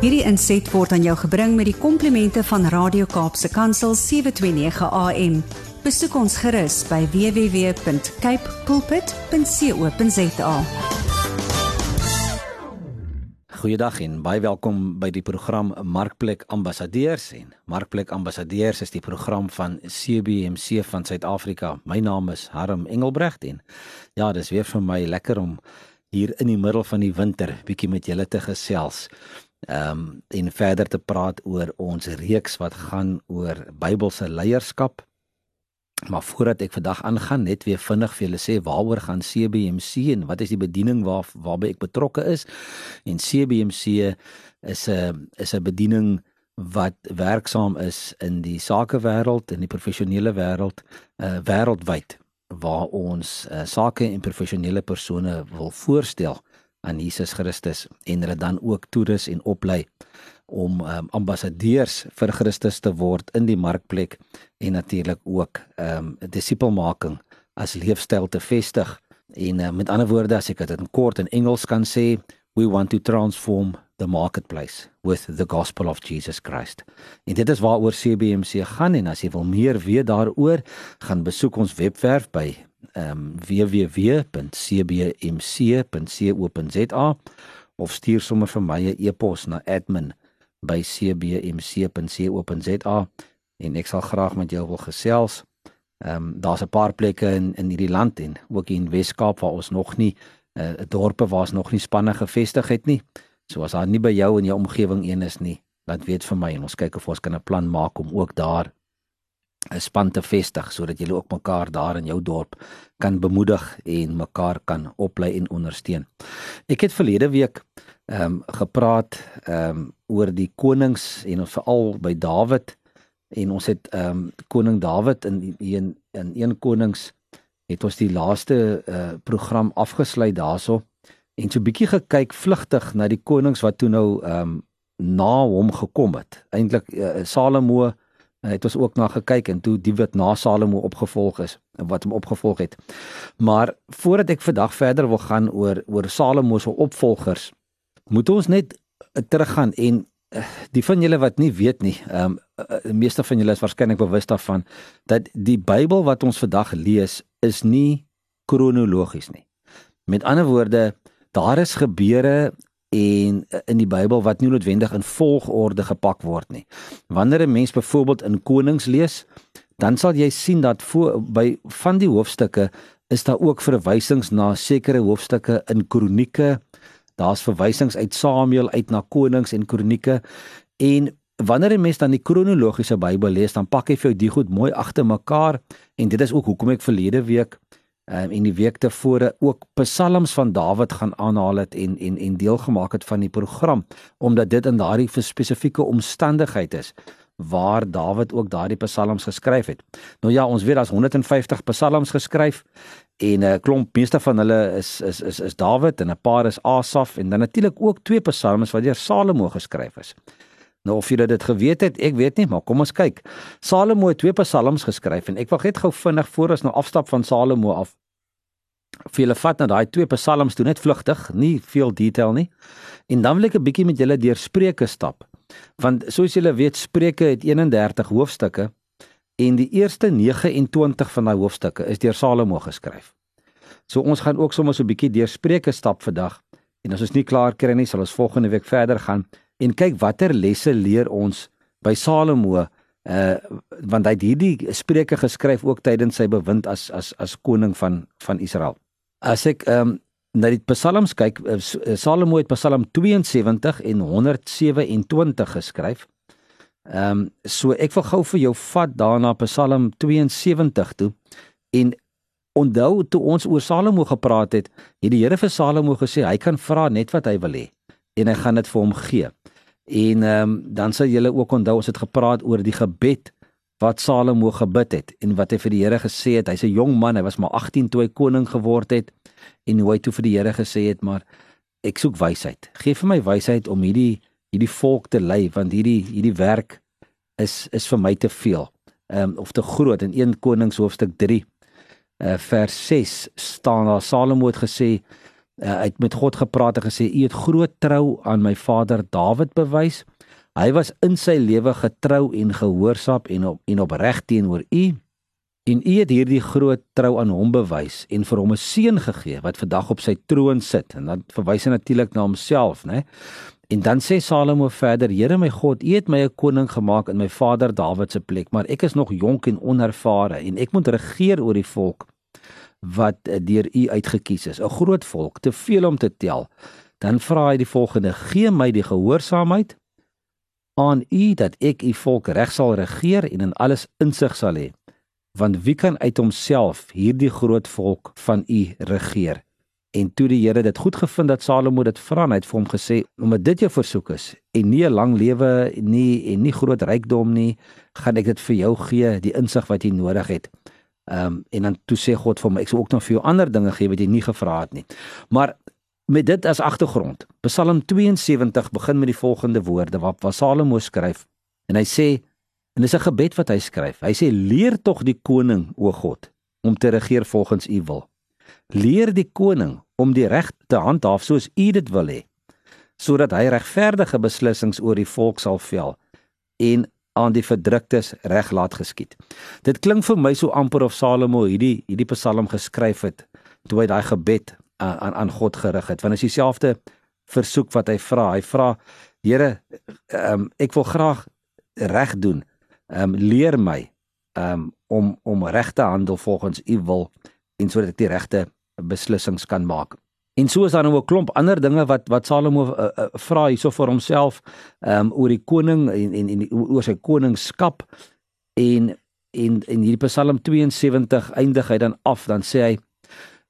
Hierdie inset word aan jou gebring met die komplimente van Radio Kaapse Kansel 729 AM. Besoek ons gerus by www.cape pulpit.co.za. Goeiedag en baie welkom by die program Markplek Ambassadeurs en Markplek Ambassadeurs is die program van CBMC van Suid-Afrika. My naam is Harm Engelbrecht en ja, dis weer vir my lekker om hier in die middel van die winter bietjie met julle te gesels. Ehm um, en verder te praat oor ons reeks wat gaan oor Bybelse leierskap Maar voordat ek vandag aangaan, net weer vinnig vir julle sê waaroor gaan CBMC en wat is die bediening waar waarby ek betrokke is? En CBMC is 'n is 'n bediening wat werksaam is in die sakewêreld en die professionele wêreld uh wêreldwyd waar ons uh, sake en professionele persone wil voorstel aan Jesus Christus en hulle dan ook toerus en oplei om um, ambassadeurs vir Christus te word in die markplek en natuurlik ook ehm um, disipelmaking as leefstyl te vestig. En uh, met ander woorde as ek dit in kort in Engels kan sê, we want to transform the marketplace with the gospel of Jesus Christ. En dit is waaroor CBMC gaan en as jy wil meer weet daaroor, gaan besoek ons webwerf by ehm um, www.cbmc.co.za of stuur sommer vir my 'n e-pos na admin by cbmc.co.za en ek sal graag met jou wil gesels. Ehm um, daar's 'n paar plekke in in hierdie land en ook in Wes-Kaap waar ons nog nie 'n uh, dorpe waar ons nog nie spanne gevestig het nie. So as daar nie by jou in jou omgewing een is nie, laat weet vir my en ons kyk of ons kan 'n plan maak om ook daar 'n span te vestig sodat julle ook mekaar daar in jou dorp kan bemoedig en mekaar kan oplei en ondersteun. Ek het verlede week ehm um, gepraat ehm um, oor die konings en veral by Dawid en ons het ehm um, koning Dawid in in in een konings het ons die laaste uh, program afgesluit daarso en so bietjie gekyk vlugtig na die konings wat toe nou ehm um, na hom gekom het. Eintlik uh, Salomo uh, het ons ook na gekyk en toe die wat na Salomo opgevolg is en wat hom opgevolg het. Maar voordat ek vandag verder wil gaan oor oor Salomo se opvolgers moet ons net uh, teruggaan en uh, die van julle wat nie weet nie, ehm um, die meeste van julle is waarskynlik bewus daarvan dat die Bybel wat ons vandag lees is nie kronologies nie. Met ander woorde, daar is gebeure en in die Bybel wat nie noodwendig in volgorde gepak word nie. Wanneer 'n mens byvoorbeeld in Konings lees, dan sal jy sien dat voor by van die hoofstukke is daar ook verwysings na sekere hoofstukke in Kronieke, Daar's verwysings uit Samuel uit na konings en kronieke en wanneer 'n mens dan die kronologiese Bybel lees, dan pak hy vir jou die goed mooi agter mekaar en dit is ook hoekom ek verlede week um, en die week tevore ook psalms van Dawid gaan aanhaal het en en en deel gemaak het van die program omdat dit in daardie spesifieke omstandigheid is waar Dawid ook daardie psalms geskryf het. Nou ja, ons weet daar's 150 psalms geskryf en 'n uh, klomp meeste van hulle is is is is Dawid en 'n paar is Asaf en dan natuurlik ook twee psalms wat deur Salomo geskryf is. Nou of julle dit geweet het, ek weet nie, maar kom ons kyk. Salomo het twee psalms geskryf en ek wil net gou vinnig voor ons nou afstap van Salomo af. Vir julle vat na daai twee psalms toe net vlugtig, nie veel detail nie. En dan wil ek 'n bietjie met julle deur Spreuke stap. Want soos julle weet, Spreuke het 31 hoofstukke en die eerste 29 van daai hoofstukke is deur Salomo geskryf. So ons gaan ook sommer so 'n bietjie deur Spreuke stap vandag. En as ons nie klaar kry nie, sal ons volgende week verder gaan en kyk watter lesse leer ons by Salomo uh want hy het hierdie Spreuke geskryf ook tydens sy bewind as as as koning van van Israel. As ek ehm um, na die psalms kyk, uh, Salomo het Psalm 72 en 127 geskryf. Ehm um, so ek wil gou vir jou vat daarna Psalm 72 toe en onthou toe ons oor Salomo gepraat het, het die Here vir Salomo gesê hy kan vra net wat hy wil hê en hy gaan dit vir hom gee. En ehm um, dan sal julle ook onthou ons het gepraat oor die gebed wat Salomo gebid het en wat hy vir die Here gesê het. Hy's 'n jong man, hy was maar 18 toe hy koning geword het en hoe hy toe vir die Here gesê het, maar ek soek wysheid. Geef vir my wysheid om hierdie hierdie volk te lei want hierdie hierdie werk is is vir my te veel. Ehm um, of te groot in 1 Konings hoofstuk 3 uh, vers 6 staan daar Salomo het gesê Uh, hy het met God gepraat en gesê: "U het groot trou aan my vader Dawid bewys. Hy was in sy lewe getrou en gehoorsaam en op en opreg teenoor u." En u het hierdie groot trou aan hom bewys en vir hom 'n seun gegee wat vandag op sy troon sit. En dan verwys hy natuurlik na homself, né? En dan sê Salomo verder: Here my God, U het my 'n koning gemaak in my vader Dawid se plek, maar ek is nog jonk en onervare en ek moet regeer oor die volk wat eh, deur U uitgekies is, 'n groot volk, te veel om te tel. Dan vra hy die volgende: Gee my die gehoorsaamheid aan U dat ek U volk reg sal regeer en in alles insig sal hê. Want wie kan uit homself hierdie groot volk van U regeer? En toe die Here dit goed gevind dat Salomo dit vra, hy het vir hom gesê: "Omdat dit jou versoek is en nie 'n lang lewe nie en nie groot rykdom nie, gaan ek dit vir jou gee, die insig wat jy nodig het." Ehm um, en dan toe sê God vir hom: "Ek sal ook nog vir jou ander dinge gee wat jy nie gevra het nie." Maar met dit as agtergrond, Psalm 72 begin met die volgende woorde wat, wat Salomo skryf. En hy sê en dis 'n gebed wat hy skryf. Hy sê: "Leer tog die koning, o God, om te regeer volgens U wil." leer die koning om die reg te handhaaf soos u dit wil hê sodat hy regverdige besluissings oor die volk sal vel en aan die verdruktes reg laat geskied. Dit klink vir my so amper of Salomo hierdie hierdie Psalm geskryf het toe hy daai gebed aan aan God gerig het. Want is dieselfde versoek wat hy vra. Hy vra: Here, um, ek wil graag reg doen. Ehm um, leer my um, om om reg te handel volgens u wil en sodat ek die regte beslissings kan maak. En so is daar nou 'n klomp ander dinge wat wat Salomo uh, uh, vra hierso vir homself ehm um, oor die koning en en en oor sy koningskap en en in hierdie Psalm 72 eindig hy dan af dan sê hy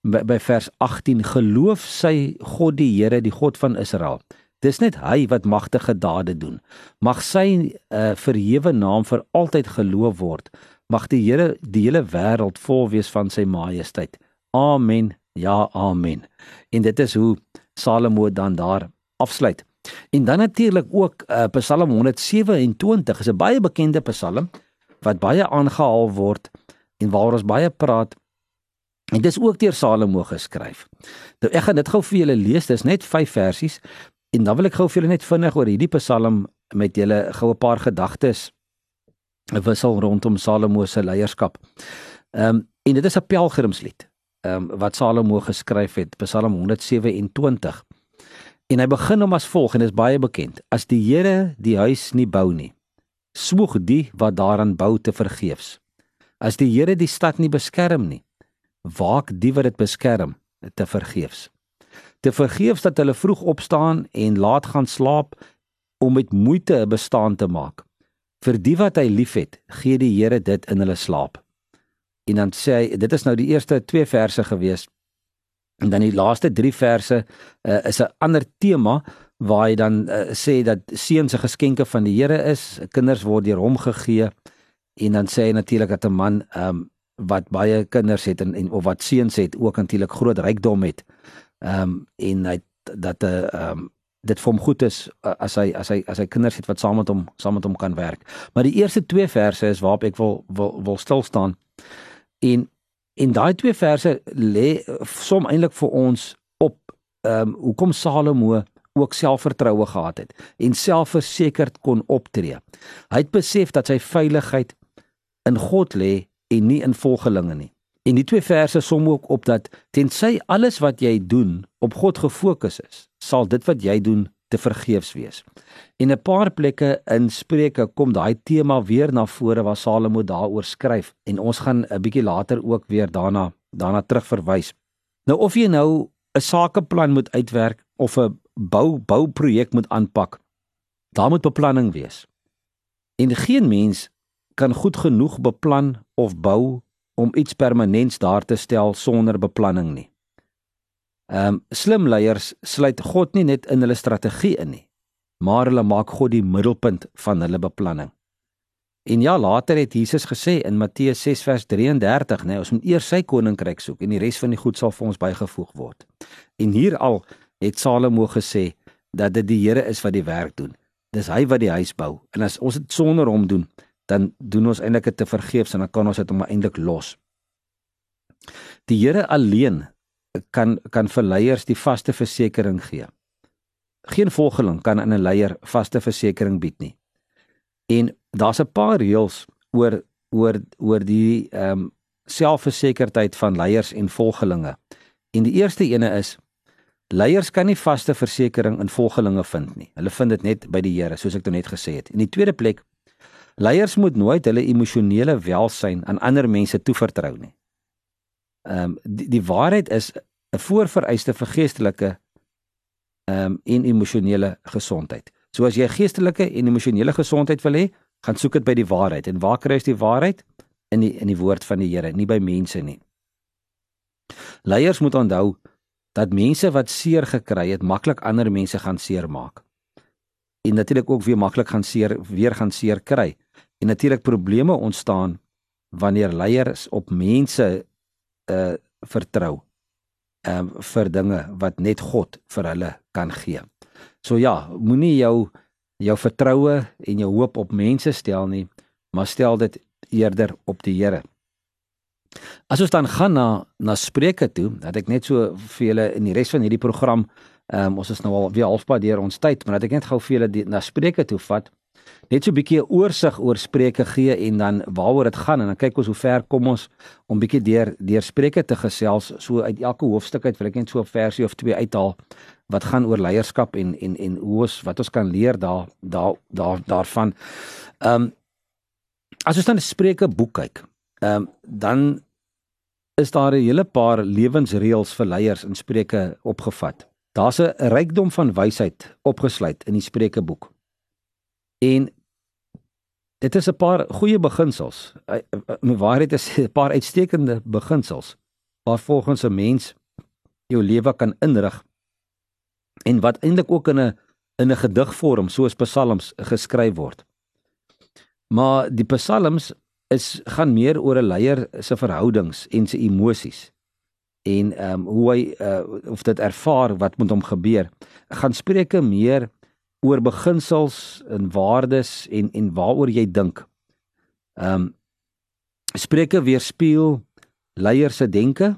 by, by vers 18 geloof sy God die Here die God van Israel. Dis net hy wat magtige dade doen. Mag sy uh, verhewe naam vir altyd geloof word. Mag die Here die hele wêreld vol wees van sy majesteit. Amen. Ja, amen. En dit is hoe Salomo dan daar afsluit. En dan natuurlik ook uh, Psalm 127 is 'n baie bekende Psalm wat baie aangehaal word en waaroor ons baie praat. En dit is ook deur Salomo geskryf. Nou ek gaan dit gou vir julle lees. Dit is net 5 versies en dan wil ek gou vir julle net vinnig oor hierdie Psalm met julle gou 'n paar gedagtes wissel rondom Salomo se leierskap. Ehm um, en dit is 'n pelgrimslied um, wat Salomo geskryf het, Psalm 127. En hy begin hom as volg en is baie bekend: As die Here die huis nie bou nie, smoeg die wat daaraan bou te vergeefs. As die Here die stad nie beskerm nie, waak die wat dit beskerm te vergeefs. Te vergeefs dat hulle vroeg opstaan en laat gaan slaap om met moeite 'n bestaan te maak. Vir die wat hy liefhet, gee die Here dit in hulle slaap. En dan sê hy dit is nou die eerste 2 verse gewees. En dan die laaste 3 verse uh, is 'n ander tema waar hy dan uh, sê dat seuns se geskenke van die Here is, kinders word deur hom gegee. En dan sê hy natuurlik dat 'n man um, wat baie kinders het en, en of wat seuns het ook natuurlik groot rykdom het. Ehm um, en hy dat 'n uh, eh, ehm um, dit vir hom goed is uh, as hy as hy as hy kinders het wat saam met hom saam met hom kan werk. Maar die eerste 2 verse is waarop ek wil wil wil stil staan. En en daai twee verse lê som eintlik vir ons op ehm um, hoekom Salomo ook selfvertroue gehad het en selfversekerd kon optree. Hy het besef dat sy veiligheid in God lê en nie in volgelinge nie. En die twee verse som ook op dat tensy alles wat jy doen op God gefokus is, sal dit wat jy doen te vergeefs wees. En 'n paar plekke in Spreuke kom daai tema weer na vore waar Salomo daaroor skryf en ons gaan 'n bietjie later ook weer daarna daarna terugverwys. Nou of jy nou 'n sakeplan moet uitwerk of 'n bou bouprojek moet aanpak, daar moet beplanning wees. En geen mens kan goed genoeg beplan of bou om iets permanents daar te stel sonder beplanning nie. Ehm um, slim leiers sluit God nie net in hulle strategie in nie, maar hulle maak God die middelpunt van hulle beplanning. En ja, later het Jesus gesê in Matteus 6 vers 33, nê, nee, ons moet eers sy koninkryk soek en die res van die goed sal vir ons bygevoeg word. En hier al het Salomo gesê dat dit die Here is wat die werk doen. Dis hy wat die huis bou. En as ons dit sonder hom doen, dan doen ons eintlik dit te vergeefs en dan kan ons dit hom eintlik los. Die Here alleen kan kan vir leiers die vaste versekering gee. Geen volgeling kan aan 'n leier vaste versekering bied nie. En daar's 'n paar reëls oor oor oor die ehm um, selfversekerdheid van leiers en volgelinge. En die eerste ene is leiers kan nie vaste versekering in volgelinge vind nie. Hulle vind dit net by die Here, soos ek net gesê het. In die tweede plek leiers moet nooit hulle emosionele welsyn aan ander mense toevertrou nie. Ehm um, die, die waarheid is 'n voorvereiste vir geestelike ehm um, en emosionele gesondheid. So as jy geestelike en emosionele gesondheid wil hê, gaan soek dit by die waarheid. En waar kry jy die waarheid? In die in die woord van die Here, nie by mense nie. Leiers moet onthou dat mense wat seer gekry het, maklik ander mense gaan seermaak. En natuurlik ook weer maklik gaan seer weer gaan seer kry. En natuurlik probleme ontstaan wanneer leiers op mense uh vertrou um vir dinge wat net God vir hulle kan gee. So ja, moenie jou jou vertroue en jou hoop op mense stel nie, maar stel dit eerder op die Here. As ons dan gaan na na Spreuke toe, dat ek net so vir julle in die res van hierdie program, ehm um, ons is nou al weer halfpad deur ons tyd, maar dat ek net gou vir julle na Spreuke toe vat, net so 'n bietjie 'n oorsig oor Spreuke gee en dan waaroor dit gaan en dan kyk ons hoe ver kom ons om bietjie deur deur Spreuke te gesels, so uit elke hoofstuk uit wil ek net so 'n versie of twee uithaal wat gaan oor leierskap en en en hoe ons wat ons kan leer daar daar daar daarvan. Ehm um, as ons dan Spreuke boek kyk, ehm um, dan is daar 'n hele paar lewensreëls vir leiers in Spreuke opgevat. Daar's 'n rykdom van wysheid opgesluit in die Spreuke boek. En dit is 'n paar goeie beginsels. My waarheid is 'n paar uitstekende beginsels waar volgens 'n mens jou lewe kan inrig en wat eintlik ook in 'n in 'n gedigvorm soos psalms geskryf word. Maar die psalms is gaan meer oor 'n leier se verhoudings en sy emosies en ehm um, hoe hy uh, of dit ervaar wat met hom gebeur. Gaan Spreuke meer oor beginsels en waardes en en waaroor jy dink. Ehm um, Spreuke weerspieël leiers se denke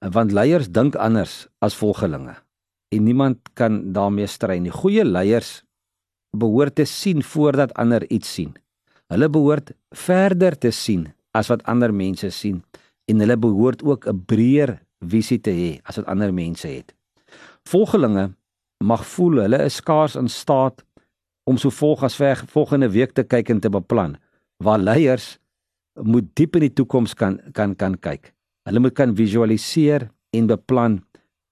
want leiers dink anders as volgelinge en niemand kan daarmee stry nie. Goeie leiers behoort te sien voordat ander iets sien. Hulle behoort verder te sien as wat ander mense sien en hulle behoort ook 'n breër visie te hê as wat ander mense het. Volgelinge mag voel hulle is skaars in staat om so volg as ver volgende week te kyk en te beplan. Waar leiers moet diep in die toekoms kan kan kan kyk. Hulle moet kan visualiseer en beplan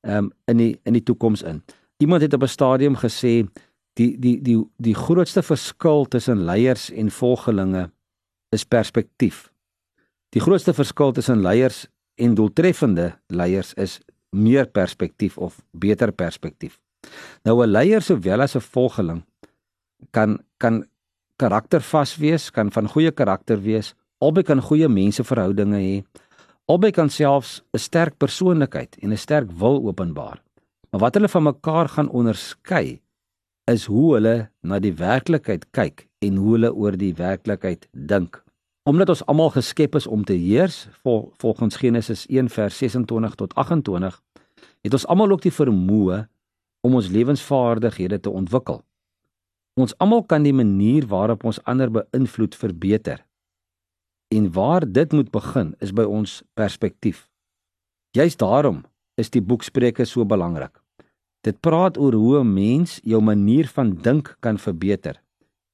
um, in die in die toekoms in. Iemand het op 'n stadium gesê die die die die grootste verskil tussen leiers en volgelinge is perspektief. Die grootste verskil tussen leiers en doeltreffende leiers is meer perspektief of beter perspektief. Nou 'n leier sowel as 'n volgeling kan kan karaktervas wees, kan van goeie karakter wees, albei kan goeie menseverhoudinge hê. Albei kan selfs 'n sterk persoonlikheid en 'n sterk wil openbaar. Maar wat hulle van mekaar gaan onderskei is hoe hulle na die werklikheid kyk en hoe hulle oor die werklikheid dink. Omdat ons almal geskep is om te heers, vol, volgens Genesis 1:26 tot 28, het ons almal ook die vermoë om ons lewensvaardighede te ontwikkel. Ons almal kan die manier waarop ons ander beïnvloed verbeter. En waar dit moet begin is by ons perspektief. Juist daarom is die boek Spreuke so belangrik. Dit praat oor hoe 'n mens jou manier van dink kan verbeter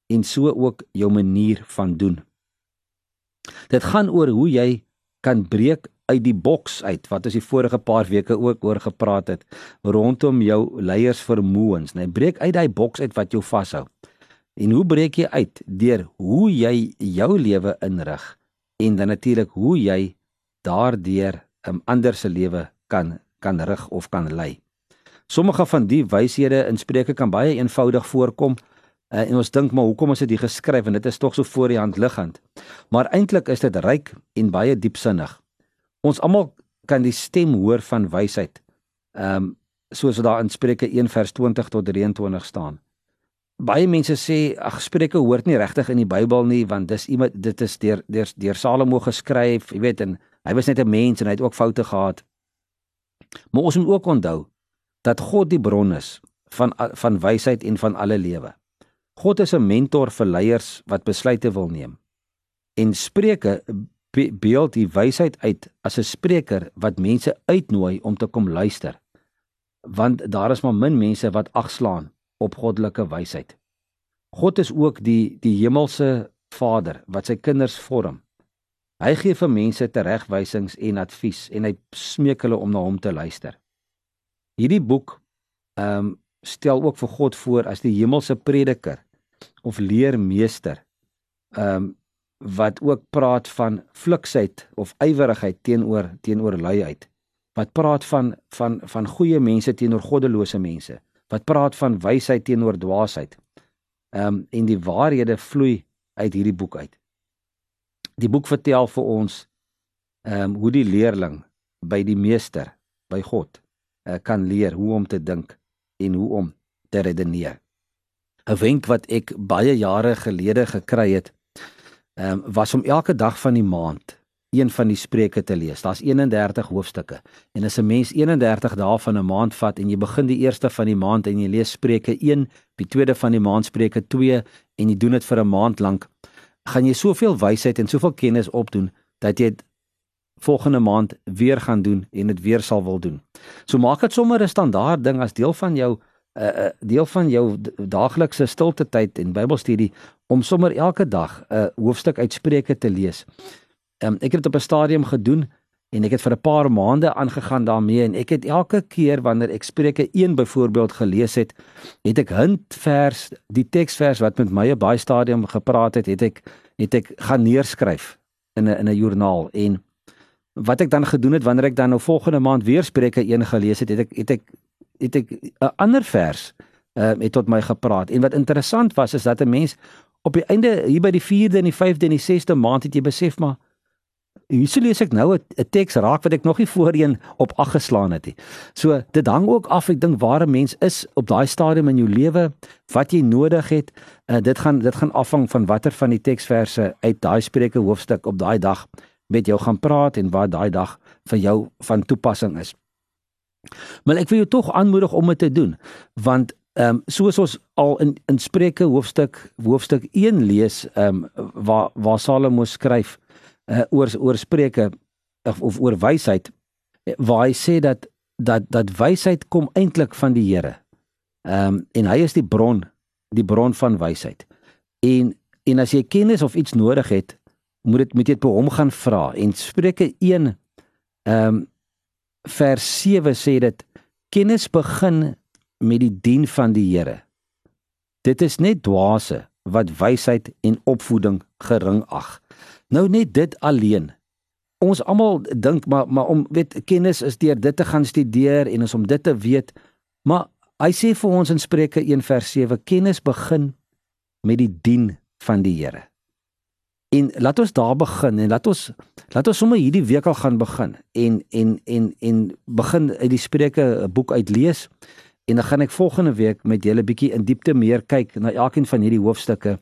en so ook jou manier van doen. Dit gaan oor hoe jy kan breek uit die boks uit wat ons die vorige paar weke ook oor gepraat het rondom jou leiers vermoëns, né? Nee, breek uit daai boks uit wat jou vashou. En hoe breek jy uit deur hoe jy jou lewe inrig en dan natuurlik hoe jy daardeur 'n ander se lewe kan kan rig of kan lei. Sommige van die wyshede in Spreuke kan baie eenvoudig voorkom uh, en ons dink maar hoekom is dit hier geskryf en dit is tog so voor die hand liggend. Maar eintlik is dit ryk en baie diepsinnig. Ons almal kan die stem hoor van wysheid. Ehm um, soos daar in Spreuke 1 vers 20 tot 23 staan. Baie mense sê ag Spreuke hoort nie regtig in die Bybel nie want dis iemand dit is deur deur deur Salomo geskryf, jy weet en hy was net 'n mens en hy het ook foute gehad. Maar ons moet ook onthou dat God die bron is van van wysheid en van alle lewe. God is 'n mentor vir leiers wat besluite wil neem. En Spreuke beeld die wysheid uit as 'n spreker wat mense uitnooi om te kom luister. Want daar is maar min mense wat agslaan op goddelike wysheid. God is ook die die hemelse Vader wat sy kinders vorm. Hy gee vir mense teregwysings en advies en hy smeek hulle om na hom te luister. Hierdie boek ehm um, stel ook vir God voor as die hemelse prediker of leermeester. Ehm um, wat ook praat van fliksheid of ywerigheid teenoor teenoor luiheid. Wat praat van van van goeie mense teenoor goddelose mense. Wat praat van wysheid teenoor dwaasheid. Ehm um, en die waarhede vloei uit hierdie boek uit. Die boek vertel vir ons ehm um, hoe die leerling by die meester, by God, uh, kan leer hoe om te dink en hoe om te redeneer. 'n Wenk wat ek baie jare gelede gekry het, ehm um, was om elke dag van die maand een van die spreuke te lees. Daar's 31 hoofstukke. En as 'n mens 31 dae van 'n maand vat en jy begin die eerste van die maand en jy lees Spreuke 1, die tweede van die maand Spreuke 2 en jy doen dit vir 'n maand lank, gaan jy soveel wysheid en soveel kennis opdoen dat jy dit volgende maand weer gaan doen en dit weer sal wil doen. So maak dit sommer 'n standaard ding as deel van jou 'n uh, uh, deel van jou daaglikse stilte tyd en Bybelstudie om sommer elke dag 'n uh, hoofstuk uit Spreuke te lees. Um, ek het dit op 'n stadium gedoen en ek het vir 'n paar maande aangegaan daarmee en ek het elke keer wanneer ek Spreuke 1 byvoorbeeld gelees het, het ek hintvers, die teksvers wat met my op baie stadium gepraat het, het ek het ek gaan neerskryf in 'n in 'n joernaal en wat ek dan gedoen het wanneer ek dan nou volgende maand weer Spreuke 1 gelees het, het ek het ek het ek 'n ander vers uh, het tot my gepraat. En wat interessant was is dat 'n mens op die einde hier by die 4de en die 5de en die 6de maand het jy besef maar Hierso lees ek nou 'n teks raak wat ek nog nie voorheen op ag geslaan het nie. So dit hang ook af ek dink waar 'n mens is op daai stadium in jou lewe, wat jy nodig het. Uh, dit gaan dit gaan afhang van watter van die teksverse uit daai Spreuke hoofstuk op daai dag met jou gaan praat en wat daai dag vir jou van toepassing is. Maar ek wil jou tog aanmoedig om dit te doen want ehm um, soos ons al in in Spreuke hoofstuk hoofstuk 1 lees ehm um, waar waar Salomo skryf uh, oor oor spreuke of, of oor wysheid eh, waar hy sê dat dat dat wysheid kom eintlik van die Here. Ehm um, en hy is die bron, die bron van wysheid. En en as jy kennis of iets nodig het, moet dit moet jy dit by hom gaan vra. En Spreuke 1 ehm um, vers 7 sê dit kennis begin met die dien van die Here. Dit is net dwaase wat wysheid en opvoeding gering ag. Nou net dit alleen. Ons almal dink maar maar om weet kennis is deur dit te gaan studeer en is om dit te weet. Maar hy sê vir ons in Spreuke 1 vers 7 kennis begin met die dien van die Here. En laat ons daar begin en laat ons laat ons sommer hierdie week al gaan begin en en en en begin uit die Spreuke boek uit lees. En dan gaan ek volgende week met julle bietjie in diepte meer kyk na elkeen van hierdie hoofstukke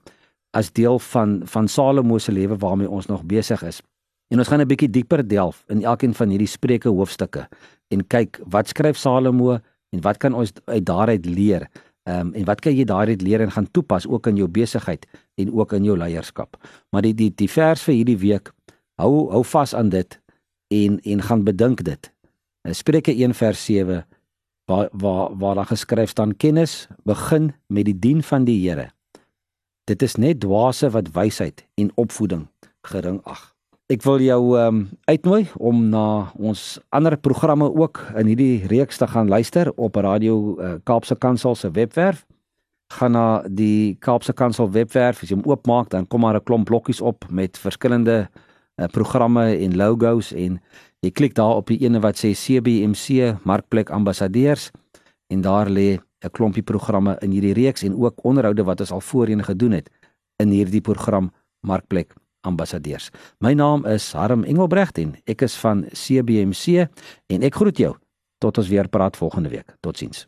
as deel van van Salomo se lewe waarmee ons nog besig is. En ons gaan 'n bietjie dieper delf in elkeen van hierdie Spreuke hoofstukke en kyk wat skryf Salomo en wat kan ons uit daaruit leer? Ehm um, en wat kan jy daaruit leer en gaan toepas ook in jou besigheid en ook in jou leierskap? Maar die die die vers vir hierdie week hou hou vas aan dit en en gaan bedink dit. Spreuke 1 vers 7 waar waar waar daar geskryf staan kennis begin met die dien van die Here Dit is net dwaase wat wysheid en opvoeding gering ag. Ek wil jou um, uitnooi om na ons ander programme ook in hierdie reeks te gaan luister op Radio uh, Kaapse Kansel se webwerf. Gaan na die Kaapse Kansel webwerf, as jy hom oopmaak, dan kom daar 'n klomp blokkies op met verskillende uh, programme en logos en jy klik daar op die ene wat sê CBMC Markplek Ambassadeurs en daar lê 'n klompie programme in hierdie reeks en ook onderhoude wat ons al voorheen gedoen het in hierdie program Markplek Ambassadeurs. My naam is Harm Engelbregt en ek is van CBMC en ek groet jou tot ons weer praat volgende week. Totsiens.